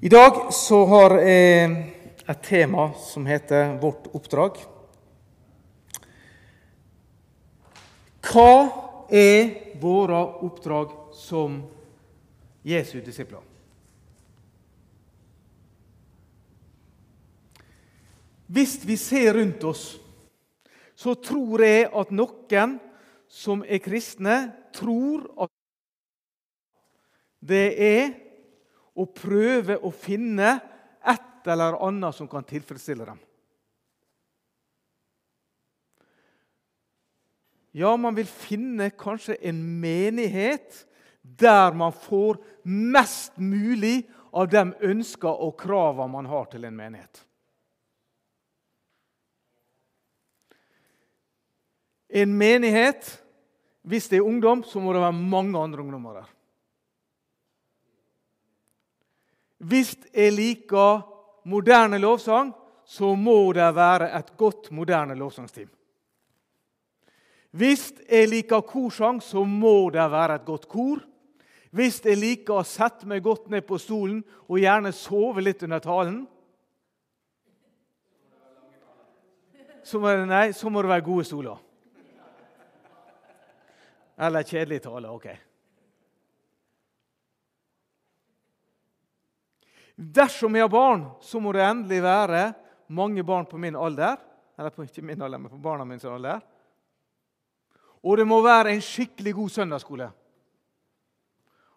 I dag så har jeg et tema som heter 'Vårt oppdrag'. Hva er våre oppdrag som Jesu disipler? Hvis vi ser rundt oss, så tror jeg at noen som er kristne, tror at det er å prøve å finne et eller annet som kan tilfredsstille dem. Ja, man vil finne kanskje en menighet der man får mest mulig av de ønsker og kravene man har til en menighet. En menighet, hvis det er ungdom, så må det være mange andre ungdommer der. Hvis jeg liker moderne lovsang, så må det være et godt, moderne lovsangsteam. Hvis jeg liker korsang, så må det være et godt kor. Hvis jeg liker å sette meg godt ned på stolen og gjerne sove litt under talen så må det, nei, så må det være gode stoler. Eller kjedelige taler. Ok. Dersom jeg har barn, så må det endelig være mange barn på min alder. Eller på ikke min alder, men på barna mine alder. Og det må være en skikkelig god søndagsskole.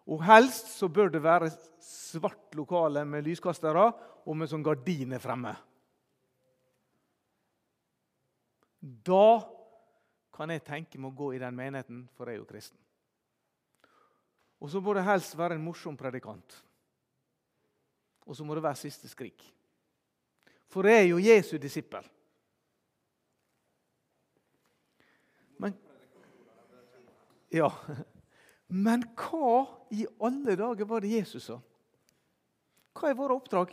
Og helst så bør det være svart lokale med lyskastere og med sånn gardiner fremme. Da kan jeg tenke meg å gå i den menigheten, for jeg er jo kristen. Og så må det helst være en morsom predikant. Og så må det være siste skrik. For jeg er jo Jesu disippel. Men, ja. Men hva i alle dager var det Jesus sa? Hva er våre oppdrag?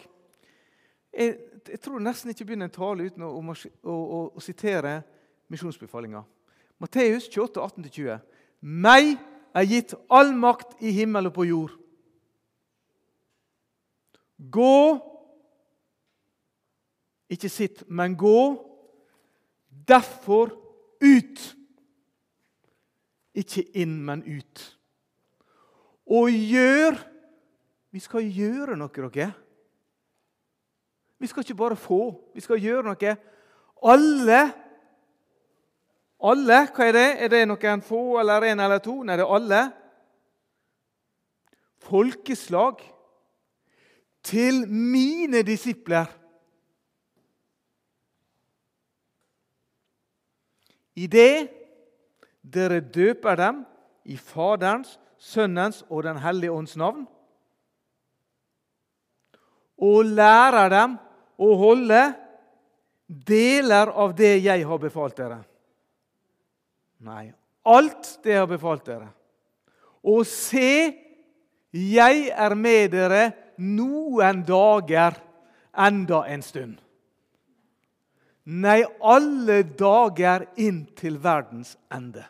Jeg, jeg tror nesten ikke begynner en tale uten å, å, å, å sitere misjonsbefalinga. Matteus 28, 18-20. Meg er gitt all makt i himmel og på jord. Gå Ikke sitt, men gå. Derfor ut. Ikke inn, men ut. Og gjør Vi skal gjøre noe, dere. Vi skal ikke bare få, vi skal gjøre noe. Alle alle, hva er det? Er det noen få eller en eller to? Nei, det er alle. Folkeslag til mine disipler. I det dere døper dem i Faderens, Sønnens og Den hellige ånds navn, og lærer dem å holde deler av det jeg har befalt dere. Nei, alt det jeg har befalt dere. Og se, jeg er med dere noen dager, enda en stund. Nei, alle dager inn til verdens ende.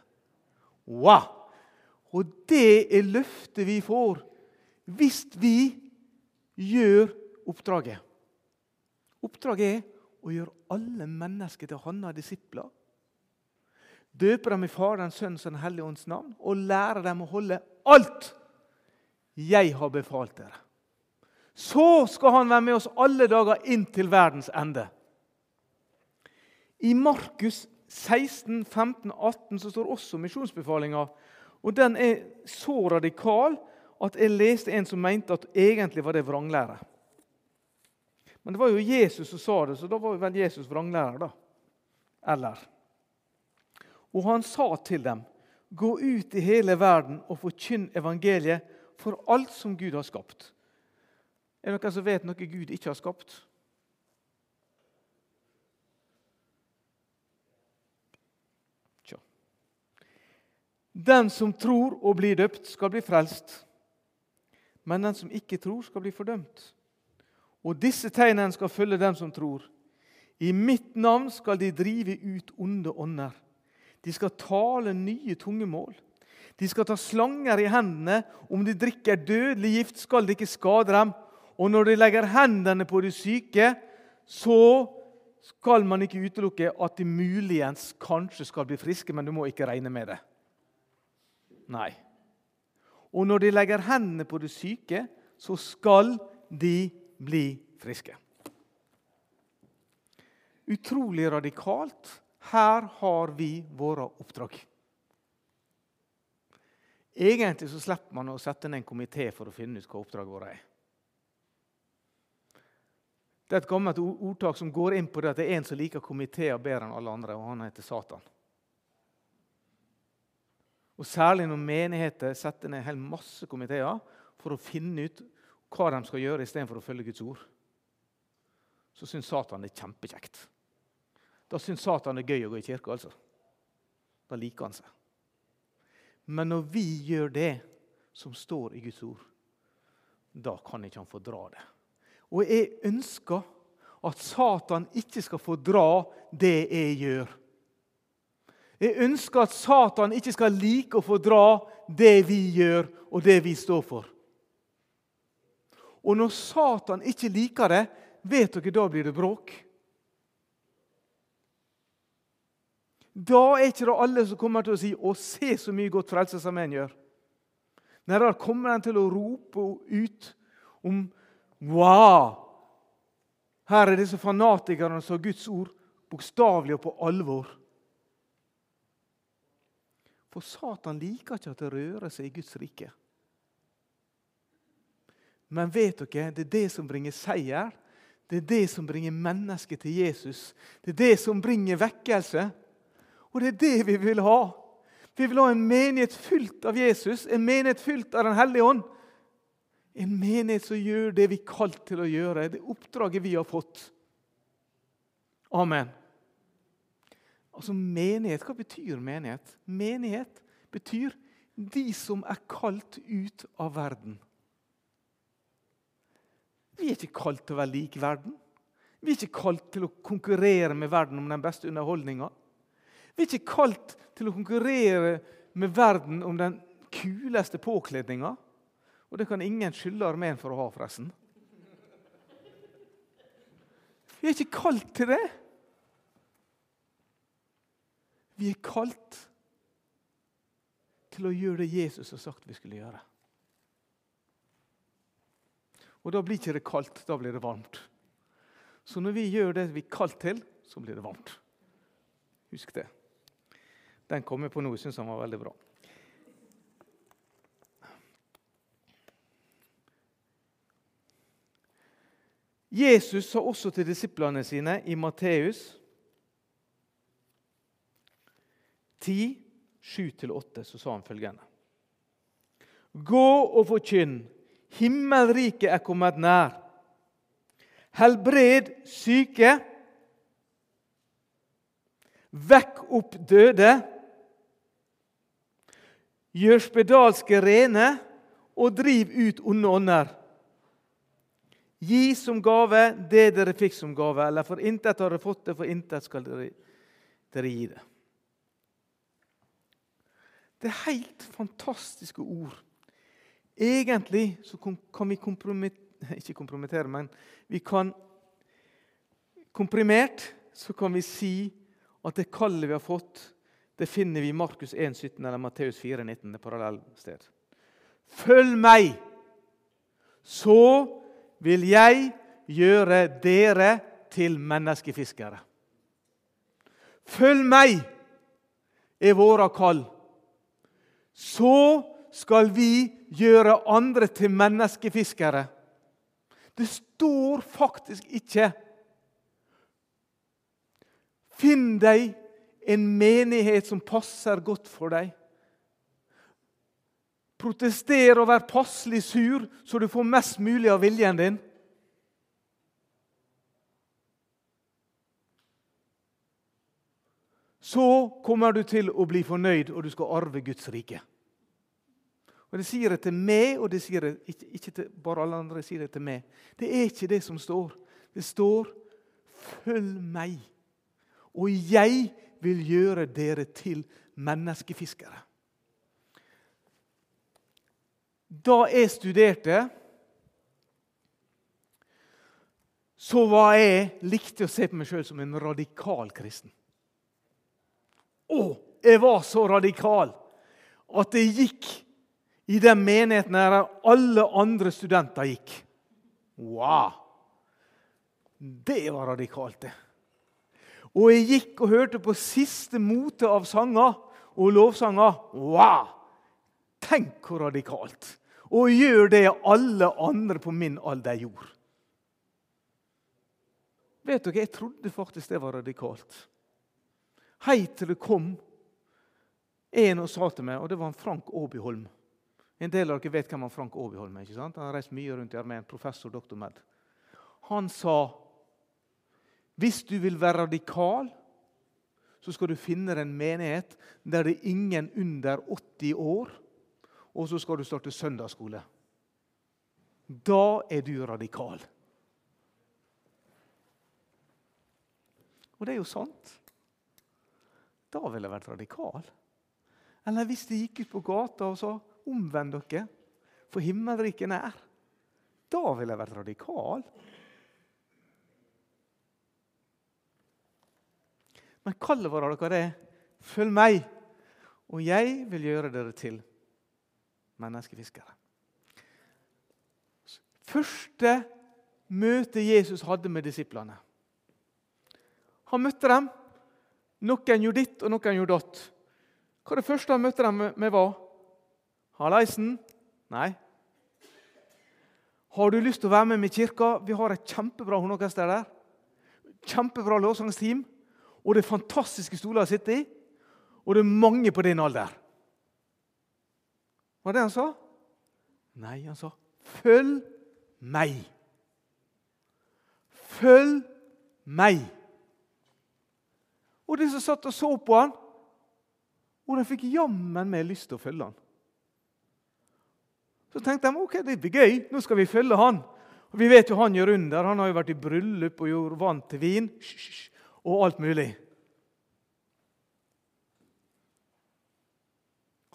Wow! Og det er løftet vi får hvis vi gjør oppdraget. Oppdraget er å gjøre alle mennesker til hans disipler. Døpe dem i Faderens, Sønnens og Den hellige ånds navn og lære dem å holde alt jeg har befalt dere. Så skal han være med oss alle dager inn til verdens ende. I Markus 16, 15, 18 så står også misjonsbefalinga. Og den er så radikal at jeg leste en som mente at egentlig var det vranglære. Men det var jo Jesus som sa det, så da var vel Jesus vranglærer, da. Eller? Og han sa til dem, gå ut i hele verden og forkynn evangeliet for alt som Gud har skapt. Er det noen som vet noe Gud ikke har skapt? Tja. Den som tror og blir døpt, skal bli frelst. Men den som ikke tror, skal bli fordømt. Og disse tegnene skal følge dem som tror. I mitt navn skal de drive ut onde ånder. De skal tale nye tungemål. De skal ta slanger i hendene. Om de drikker dødelig gift, skal det ikke skade dem. Og når de legger hendene på de syke, så skal man ikke utelukke at de muligens kanskje skal bli friske, men du må ikke regne med det. Nei. Og når de legger hendene på de syke, så skal de bli friske. Utrolig radikalt. Her har vi våre oppdrag. Egentlig så slipper man å sette ned en komité for å finne ut hva oppdraget vårt er. Det er et gammelt ordtak som går inn på det at det er en som liker komiteer bedre enn alle andre, og han heter Satan. Og Særlig når menigheter setter ned en hel masse komiteer for å finne ut hva de skal gjøre istedenfor å følge Guds ord, så syns Satan det er kjempekjekt. Da syns Satan det er gøy å gå i kirka. altså. Da liker han seg. Men når vi gjør det som står i Guds ord, da kan ikke han fordra det. Og jeg ønsker at Satan ikke skal få dra det jeg gjør. Jeg ønsker at Satan ikke skal like å få dra det vi gjør, og det vi står for. Og når Satan ikke liker det, vet dere, da blir det bråk. Da er ikke det alle som kommer til å si 'Å, se så mye godt Frelsesarmeen gjør'. Nei, da kommer den til å rope ut om 'Wow!' Her er disse fanatikerne som har Guds ord bokstavelig og på alvor. For Satan liker ikke at det rører seg i Guds rike. Men vet dere, det er det som bringer seier. Det er det som bringer mennesket til Jesus. Det er det som bringer vekkelse. Og det er det vi vil ha. Vi vil ha en menighet fylt av Jesus, en menighet fylt av Den hellige ånd. En menighet som gjør det vi er kalt til å gjøre, det oppdraget vi har fått. Amen. Altså menighet, Hva betyr menighet? Menighet betyr de som er kalt ut av verden. Vi er ikke kalt til å være lik verden. Vi er ikke kalt til å konkurrere med verden om den beste underholdninga. Vi er ikke kalt til å konkurrere med verden om den kuleste påkledninga. Og det kan ingen skylde armeen for å ha, forresten. Vi er ikke kalt til det. Vi er kalt til å gjøre det Jesus har sagt vi skulle gjøre. Og Da blir ikke det kaldt, da blir det varmt. Så når vi gjør det vi er kalt til, så blir det varmt. Husk det. Den kom jeg på nå. Jeg syns han var veldig bra. Jesus sa også til disiplene sine i Matteus 10, 7-8, så sa han følgende.: Gå og forkynn. Himmelriket er kommet nær. Helbred syke. Vekk opp døde gjør spedalske rene og driv ut onde ånder. Gi som gave det dere fikk som gave, eller for intet har dere fått det, for intet skal dere, dere gi det. Det er helt fantastiske ord. Egentlig så kan vi kompromittere Ikke kompromittere, men vi kan Komprimert så kan vi si at det kallet vi har fått, det finner vi i Markus 1, 17 eller Matteus 4, 19. Det parallellsted. Følg meg, så vil jeg gjøre dere til menneskefiskere. Følg meg, er våre kall. Så skal vi gjøre andre til menneskefiskere. Det står faktisk ikke Finn deg en menighet som passer godt for deg. Protester og vær passelig sur, så du får mest mulig av viljen din. Så kommer du til å bli fornøyd, og du skal arve Guds rike. Og Det sier det til meg, og det sier det ikke, ikke til bare alle andre. sier det til meg. Det er ikke det som står. Det står 'følg meg', og jeg vil gjøre dere til menneskefiskere. Da jeg studerte, så var jeg likte å se på meg sjøl som en radikal kristen. Å, jeg var så radikal at jeg gikk i den menigheten der alle andre studenter gikk. Wow! Det var radikalt, det. Og jeg gikk og hørte på siste mote av sanger og lovsanger. Wow! Tenk hvor radikalt! Og gjør det alle andre på min alder gjorde. Vet dere, Jeg trodde faktisk det var radikalt. Helt til det kom en og sa til meg, og det var en Frank Aabyholm. En del av dere vet hvem han Frank Aabyholm er. ikke sant? Han har reist mye rundt i armeen. Professor, doktor med. Han sa hvis du vil være radikal, så skal du finne en menighet der det er ingen under 80 år, og så skal du starte søndagsskole. Da er du radikal. Og det er jo sant. Da ville jeg vært radikal. Eller hvis de gikk ut på gata og sa 'omvend dere, for himmelriket nær'. Da ville jeg vært radikal. Men kallet vårt dere er 'følg meg', og jeg vil gjøre dere til menneskefiskere. Første møte Jesus hadde med disiplene han møtte dem. Noen gjorde ditt, og noen gjorde datt. Hva det første han møtte dem med, var? Hallaisen? Nei. Har du lyst til å være med med kirka? Vi har et kjempebra hornorkester der. Kjempebra lovsangsteam. Og det er fantastiske stoler å sitte i. Og det er mange på din alder. Var det han sa? Nei, han sa 'følg meg'. Følg meg. Og de som satt og så på han, og de fikk jammen meg lyst til å følge han. Så tenkte de ok, det blir gøy, nå skal vi følge han. Og Vi vet jo han gjør under. Han har jo vært i bryllup og gjort vann til vin og alt mulig.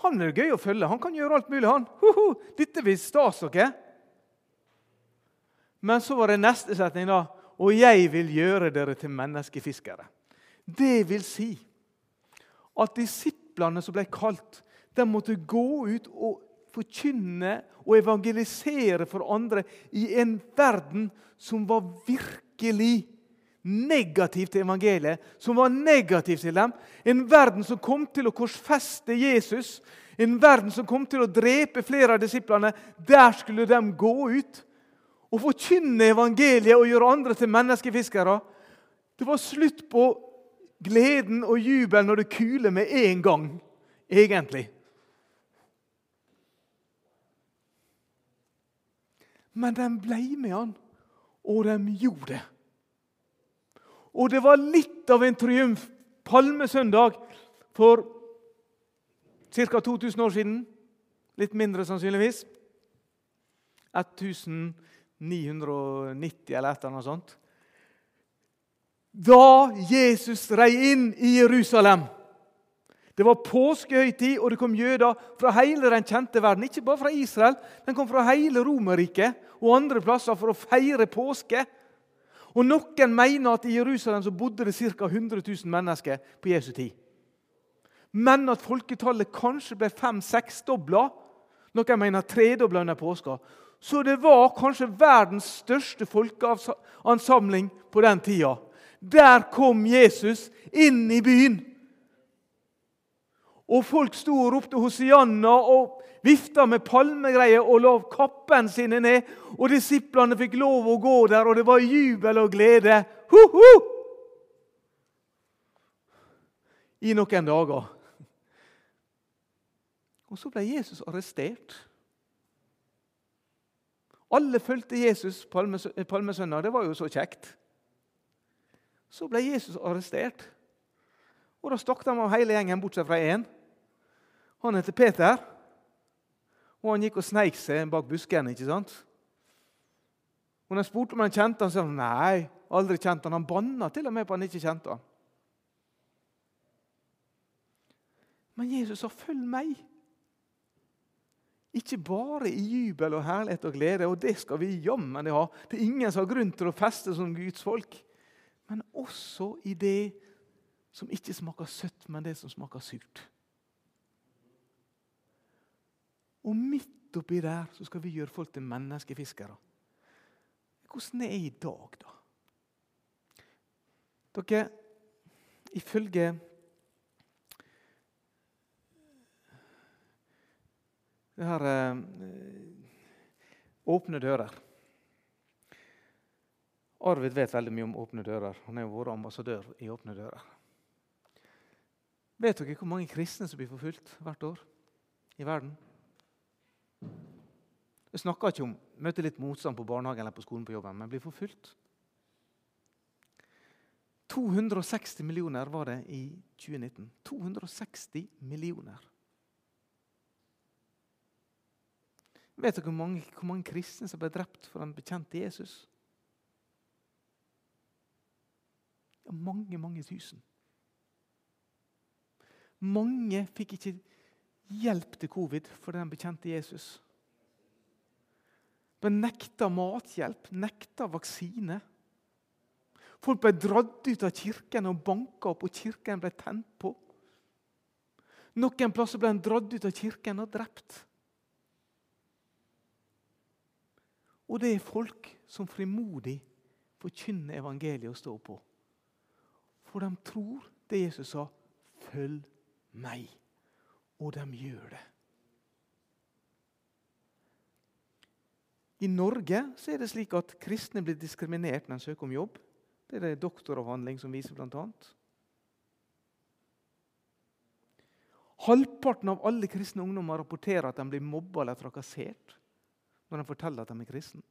Han er gøy å følge. Han kan gjøre alt mulig. han. Hoho, dette blir stas, dere. Men så var det neste setning, da. Og jeg vil gjøre dere til menneskefiskere. Det vil si at disiplene som ble kalt, de måtte gå ut og forkynne og evangelisere for andre i en verden som var virkelig negativ til evangeliet, som var negativ til dem. En verden som kom til å korsfeste Jesus, en verden som kom til å drepe flere av disiplene. Der skulle de gå ut og forkynne evangeliet og gjøre andre til menneskefiskere. Det var slutt på gleden og jubelen når det kuler med en gang, egentlig. Men de ble med han, og de gjorde det. Og det var litt av en triumf palmesøndag for ca. 2000 år siden. Litt mindre sannsynligvis. 1990 eller et eller annet sånt da Jesus rei inn i Jerusalem. Det var påskehøytid, og det kom jøder fra hele den kjente verden. Ikke bare fra Israel, den kom fra hele Romerriket og andre plasser for å feire påske. Og Noen mener at i Jerusalem så bodde det ca. 100 000 mennesker på Jesu tid. Men at folketallet kanskje ble fem-seksdobla. Noen mener tredobla under påska. Så det var kanskje verdens største folkeansamling på den tida. Der kom Jesus inn i byen. Og folk sto og ropte Hosianna og vifta med palmegreier og la kappene sine ned. Og disiplene fikk lov å gå der, og det var jubel og glede. Ho, ho! I noen dager. Og så ble Jesus arrestert. Alle fulgte Jesus palmesøndag. Det var jo så kjekt. Så ble Jesus arrestert. Og Da stakk de av hele gjengen, bortsett fra én. Han heter Peter. Og han gikk og sneik seg bak buskene. ikke sant? Og når jeg spurte om han kjente han, sa han nei, aldri kjente han. Han banna til og med på han ikke kjente han. Men Jesus sa, 'Følg meg'. Ikke bare i jubel og herlighet og glede, og det skal vi jammen ha. Det er ingen som har grunn til å feste som Guds folk. Men også i det som ikke smaker søtt, men det som smaker surt. Og midt oppi der så skal vi gjøre folk til menneskefiskere. Hvordan er det i dag, da? Dere, ifølge Det her eh, Åpne dører. Arvid vet veldig mye om Åpne dører. Han er jo vår ambassadør i Åpne dører. Vet dere hvor mange kristne som blir forfulgt hvert år i verden? Jeg snakker ikke om møte litt motstand på barnehagen eller på skolen på jobben, men blir forfulgt. 260 millioner var det i 2019. 260 millioner. Vet dere hvor mange, hvor mange kristne som ble drept for den bekjente Jesus? Ja, mange, mange tusen. Mange fikk ikke hjelp til covid fordi de bekjente Jesus. De nekta mathjelp, nekta vaksine. Folk ble dratt ut av kirken og banka opp, og kirken ble tent på. Noen plasser ble han dratt ut av kirken og drept. Og det er folk som frimodig forkynner evangeliet og står på. For de tror det Jesus sa 'følg meg'. Og de gjør det. I Norge er det slik at kristne blir diskriminert når de søker om jobb. Det er det doktoravhandling som viser bl.a. Halvparten av alle kristne ungdommer rapporterer at de blir mobba eller trakassert når de forteller at de er kristne.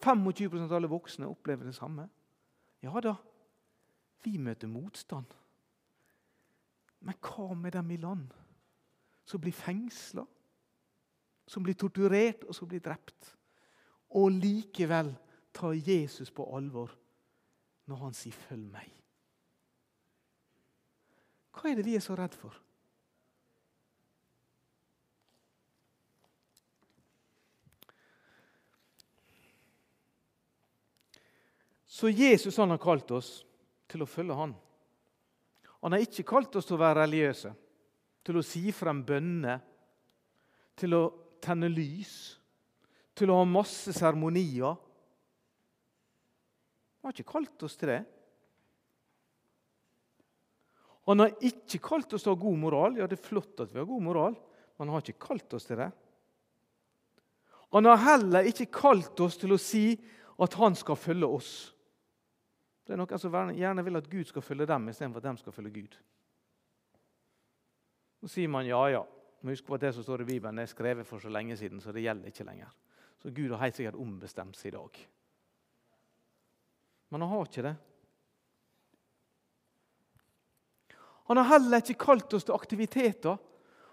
25% av alle voksne opplever det samme. Ja da, vi møter motstand. Men hva med dem i land som blir fengsla, som blir torturert og som blir drept? Og likevel tar Jesus på alvor når han sier 'følg meg'. Hva er det vi er så redd for? Så Jesus han har kalt oss til å følge han. Han har ikke kalt oss til å være religiøse, til å si frem bønner, til å tenne lys, til å ha masse seremonier. Han har ikke kalt oss til det. Han har ikke kalt oss til å ha god moral. Ja, det er flott at vi har god moral, men han har ikke kalt oss til det. Han har heller ikke kalt oss til å si at han skal følge oss. Det er noen som gjerne vil at Gud skal følge dem istedenfor at de skal følge Gud. Så sier man ja, ja. Men husk på at det som står i Bibelen, er skrevet for så lenge siden, så det gjelder ikke lenger. Så Gud har helt sikkert ombestemt seg i dag. Men han har ikke det. Han har heller ikke kalt oss til aktiviteter.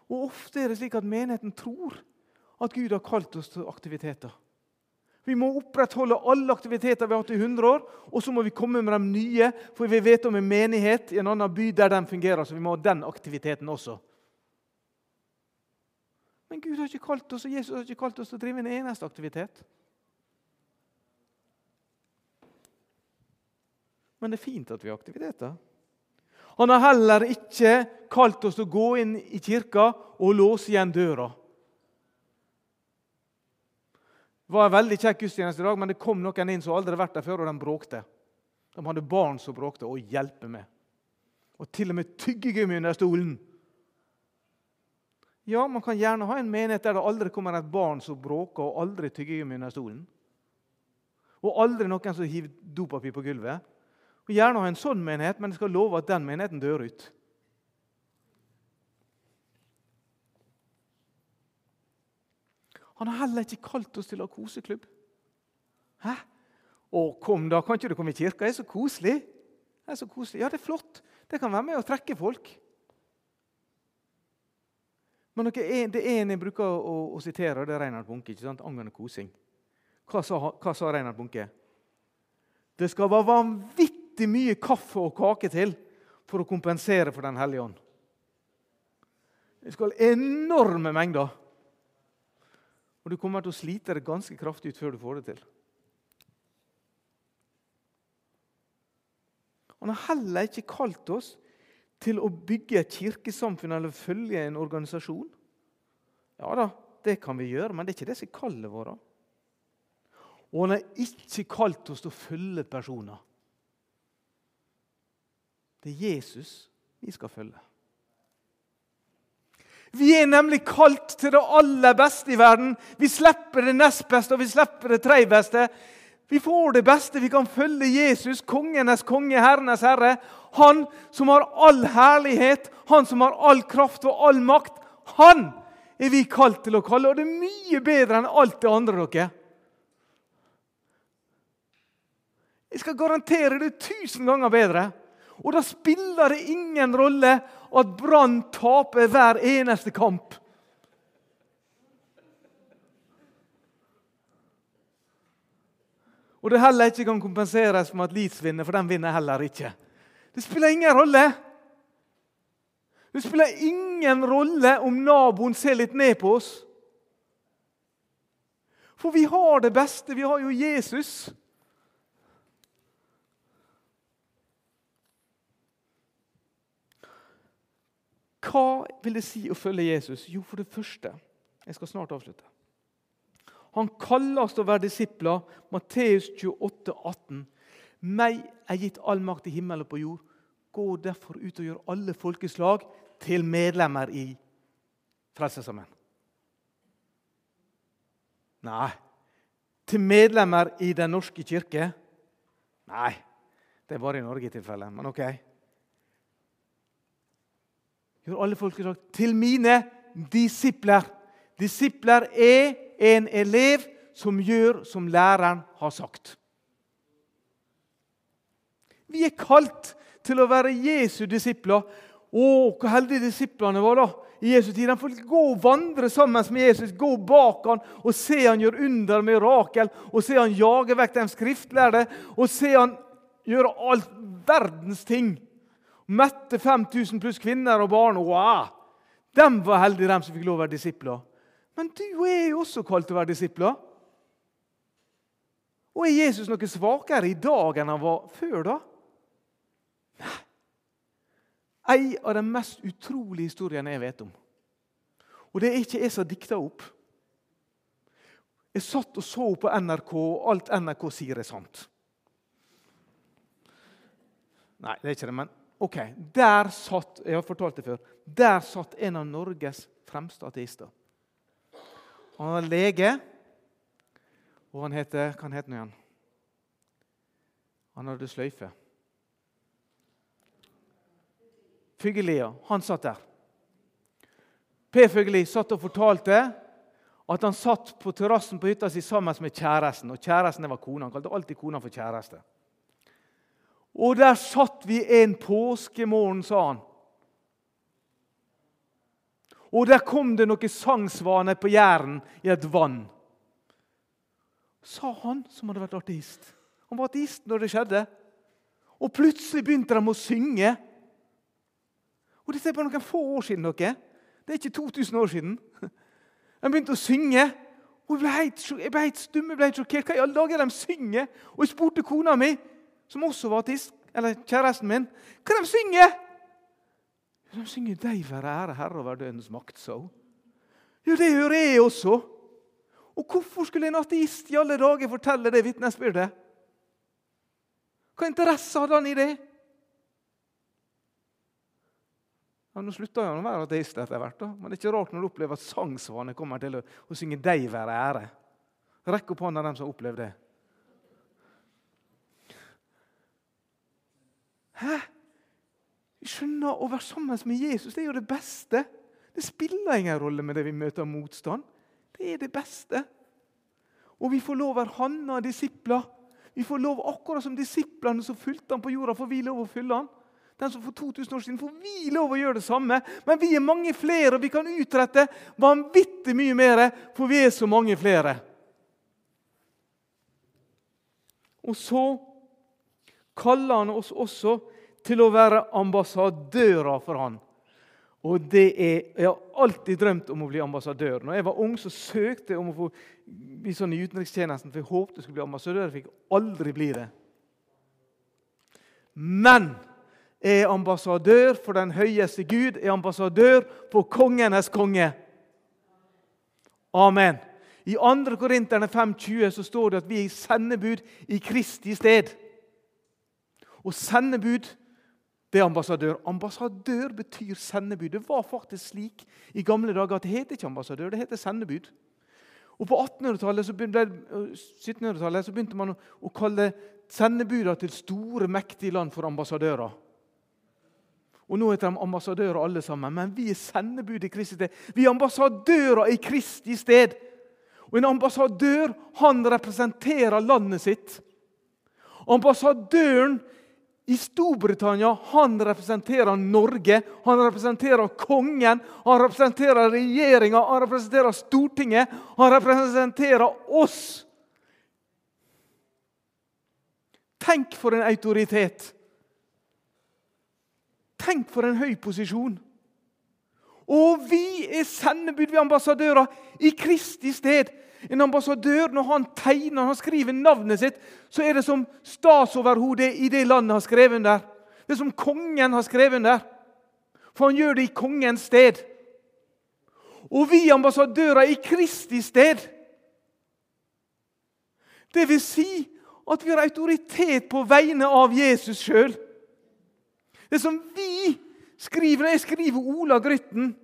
Og Ofte er det slik at menigheten tror at Gud har kalt oss til aktiviteter. Vi må opprettholde alle aktiviteter vi har hatt i 100 år, og så må vi komme med de nye, for vi vet om en menighet i en annen by der den fungerer. så vi må ha den aktiviteten også. Men Gud har ikke kalt oss, og Jesus har ikke kalt oss til å drive en eneste aktivitet. Men det er fint at vi har aktiviteter. Han har heller ikke kalt oss til å gå inn i kirka og låse igjen døra. Det var en veldig kjekk gudstjeneste i dag, men det kom noen inn som aldri hadde vært der før, og de bråkte. De hadde barn som bråkte. Å hjelpe meg! Og til og med tyggegummi under stolen. Ja, man kan gjerne ha en menighet der det aldri kommer et barn som bråker, og aldri tyggegummi under stolen. Og aldri noen som hiver dopapir på gulvet. Og Gjerne ha en sånn menighet, men jeg skal love at den menigheten dør ut. Han har heller ikke kalt oss til å ha koseklubb. Hæ? Å, kom da, Kan ikke du komme i kirka? Det er så koselig. Det er så koselig. Ja, det er flott. Det kan være med å trekke folk. Men det er en jeg bruker å, å sitere, det er Reinhard Bunke ikke sant? angående kosing. Hva sa, hva sa Reinhard Bunke? Det skal være vanvittig mye kaffe og kake til for å kompensere for Den hellige ånd. Det skal enorme mengder. Og du kommer til å slite det ganske kraftig ut før du får det til. Han har heller ikke kalt oss til å bygge et kirkesamfunn eller følge en organisasjon. Ja da, det kan vi gjøre, men det er ikke det som er kallet vårt. Og han har ikke kalt oss til å følge personer. Det er Jesus vi skal følge. Vi er nemlig kalt til det aller beste i verden. Vi slipper det nest beste og vi slipper det tredje beste. Vi får det beste. Vi kan følge Jesus, kongenes konge, herrenes herre. Han som har all herlighet, han som har all kraft og all makt. Han er vi kalt til å kalle, og det er mye bedre enn alt det andre. dere. Jeg skal garantere det tusen ganger bedre. Og da spiller det ingen rolle at Brann taper hver eneste kamp. Og det heller ikke kan kompenseres med at Leeds vinner, for den vinner heller ikke. Det spiller ingen rolle. Det spiller ingen rolle om naboen ser litt ned på oss. For vi har det beste. Vi har jo Jesus. Hva vil det si å følge Jesus? Jo, for det første Jeg skal snart avslutte. Han kalles til å være disipler. Matteus 28, 18. Meg er gitt all makt i himmel og på jord. Gå derfor ut og gjør alle folkeslag til medlemmer i Frelsesarmeen. Nei. Til medlemmer i Den norske kirke? Nei. Det er bare i Norge i tilfelle, men ok. Gjør alle folkeslag til mine disipler. Disipler er en elev som gjør som læreren har sagt. Vi er kalt til å være Jesu disipler. Å, hvor heldige disiplene var da i Jesu tid. De får gå og vandre sammen med Jesus, gå bak han og se han gjøre under mirakel, og se han jage vekk de skriftlærde, og se han gjøre alt verdens ting. Mette 5000 pluss kvinner og barn. Wow! De var heldige, de som fikk lov å være disipler. Men du er jo også kalt til å være disipler. Og er Jesus noe svakere i dag enn han var før, da? Nei. En av de mest utrolige historiene jeg vet om. Og det er ikke jeg som dikta opp. Jeg satt og så på NRK, og alt NRK sier, er sant. Nei, det er ikke det, men ok. Der satt jeg har fortalt det før, der satt en av Norges fremste ateister. Han var lege, og han heter Hva het han igjen? Han hadde sløyfe. Fyggelia, han satt der. Per Fugelli satt og fortalte at han satt på terrassen på hytta si sammen med kjæresten. Og kjæresten var kona. Han kalte alltid kona for kjæreste. Og der satt vi en påskemorgen, sa han. Og der kom det noen sangsvaner på Jæren i et vann. Sa han som hadde vært artist. Han var artist når det skjedde. Og plutselig begynte de å synge. Og Dette er bare noen få år siden. dere. Det er ikke 2000 år siden. De begynte å synge. Og Jeg ble helt, jeg ble helt stum, jeg ble helt sjokkert. Hva i alle dager de synger? Og jeg spurte kona mi, som også var artist, eller kjæresten min, hva de synger. De synger 'Deg være ære, Herre, over dødens makt', så. Jo, det gjør jeg også. Og hvorfor skulle en ateist i alle dager fortelle det vitnesbyrdet? Hva interesse hadde han i det? Ja, nå slutta han å være ateist etter hvert, da. men det er ikke rart når du opplever at sangsvane kommer til å, å synge 'Deg være ære'. Rekk opp hånda dem som har opplevd det. Hæ? Vi skjønner Å være sammen med Jesus det er jo det beste. Det spiller ingen rolle med det vi møter motstand. Det er det beste. Og vi får lov å være Hanna disipler. Vi får lov, Akkurat som disiplene som fulgte han på jorda, får vi lov å fylle han. Den som for 2000 år siden får vi lov å gjøre det samme. Men vi er mange flere, og vi kan utrette vanvittig mye mer, for vi er så mange flere. Og så kaller han oss også til å være ambassadører for han. Og det er, Jeg har alltid drømt om å bli ambassadør. Når jeg var ung, så søkte jeg om å få bli sånn i utenrikstjenesten, for jeg håpet jeg skulle bli ambassadør. Jeg fikk aldri bli det. Men jeg er ambassadør for den høyeste Gud, jeg er ambassadør for kongenes konge. Amen. I 2. Korinterne 5,20 så står det at vi er sendebud i Kristi sted. Og sendebud det er ambassadør. Ambassadør betyr sendebud. Det var faktisk slik i gamle dager at det het ikke ambassadør, det heter sendebud. Og På 1800-tallet så begynte, så begynte man å kalle sendebuda til store, mektige land for ambassadører. Og Nå heter de ambassadører alle sammen, men vi er sendebud i Kristi sted. Vi er ambassadører i Kristi sted. Og En ambassadør han representerer landet sitt. Ambassadøren i Storbritannia han representerer Norge, han representerer kongen, han representerer regjeringa, han representerer Stortinget, han representerer oss. Tenk for en autoritet! Tenk for en høy posisjon! Og vi er sendebud, vi er ambassadører i Kristi sted. En ambassadør, når han tegner, når han skriver navnet sitt, så er det som statsoverhodet i det landet har skrevet der. Det er som kongen har skrevet der. For han gjør det i kongens sted. Og vi ambassadører i Kristi sted. Det vil si at vi har autoritet på vegne av Jesus sjøl. Det som vi skriver når jeg skriver Ola Grytten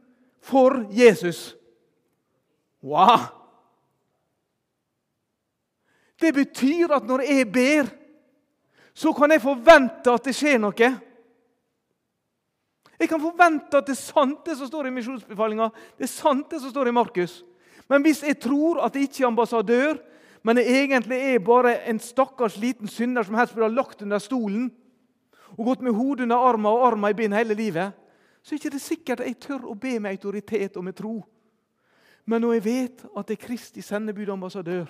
for Jesus. Wow! Det betyr at når jeg ber, så kan jeg forvente at det skjer noe. Jeg kan forvente at det er sant, det som står i misjonsbefalinga. Det er sant, det som står i Markus. Men hvis jeg tror at jeg ikke er ambassadør, men jeg egentlig er bare en stakkars liten synder som helst burde ha lagt under stolen og gått med hodet under armen og armen i bind hele livet, så er det ikke sikkert jeg tør å be med autoritet og med tro. Men når jeg vet at det er Kristi sendebud ambassadør,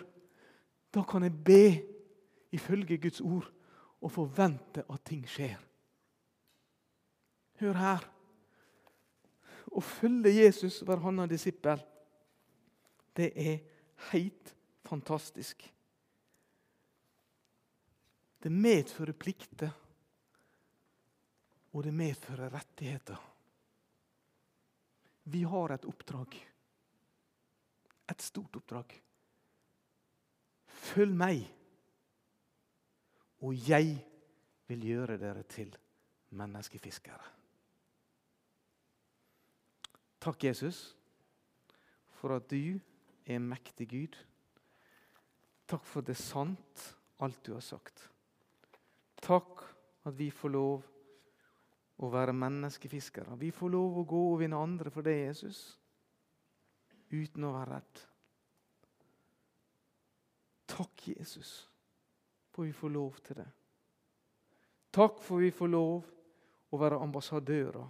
da kan jeg be ifølge Guds ord og forvente at ting skjer. Hør her. Å følge Jesus være hans disippel, det er helt fantastisk. Det medfører plikter, og det medfører rettigheter. Vi har et oppdrag. Et stort oppdrag. Følg meg, og jeg vil gjøre dere til menneskefiskere. Takk, Jesus, for at du er mektig Gud. Takk for det sant, alt du har sagt. Takk at vi får lov å være menneskefiskere. Vi får lov å gå og vinne andre for det, Jesus, uten å være redd. Takk, Jesus, for vi får lov til det. Takk for vi får lov å være ambassadører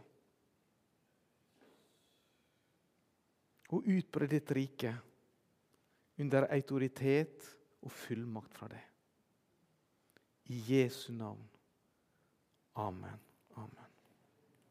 og utbre ditt rike under autoritet og fullmakt fra deg. I Jesu navn. Amen. Amen.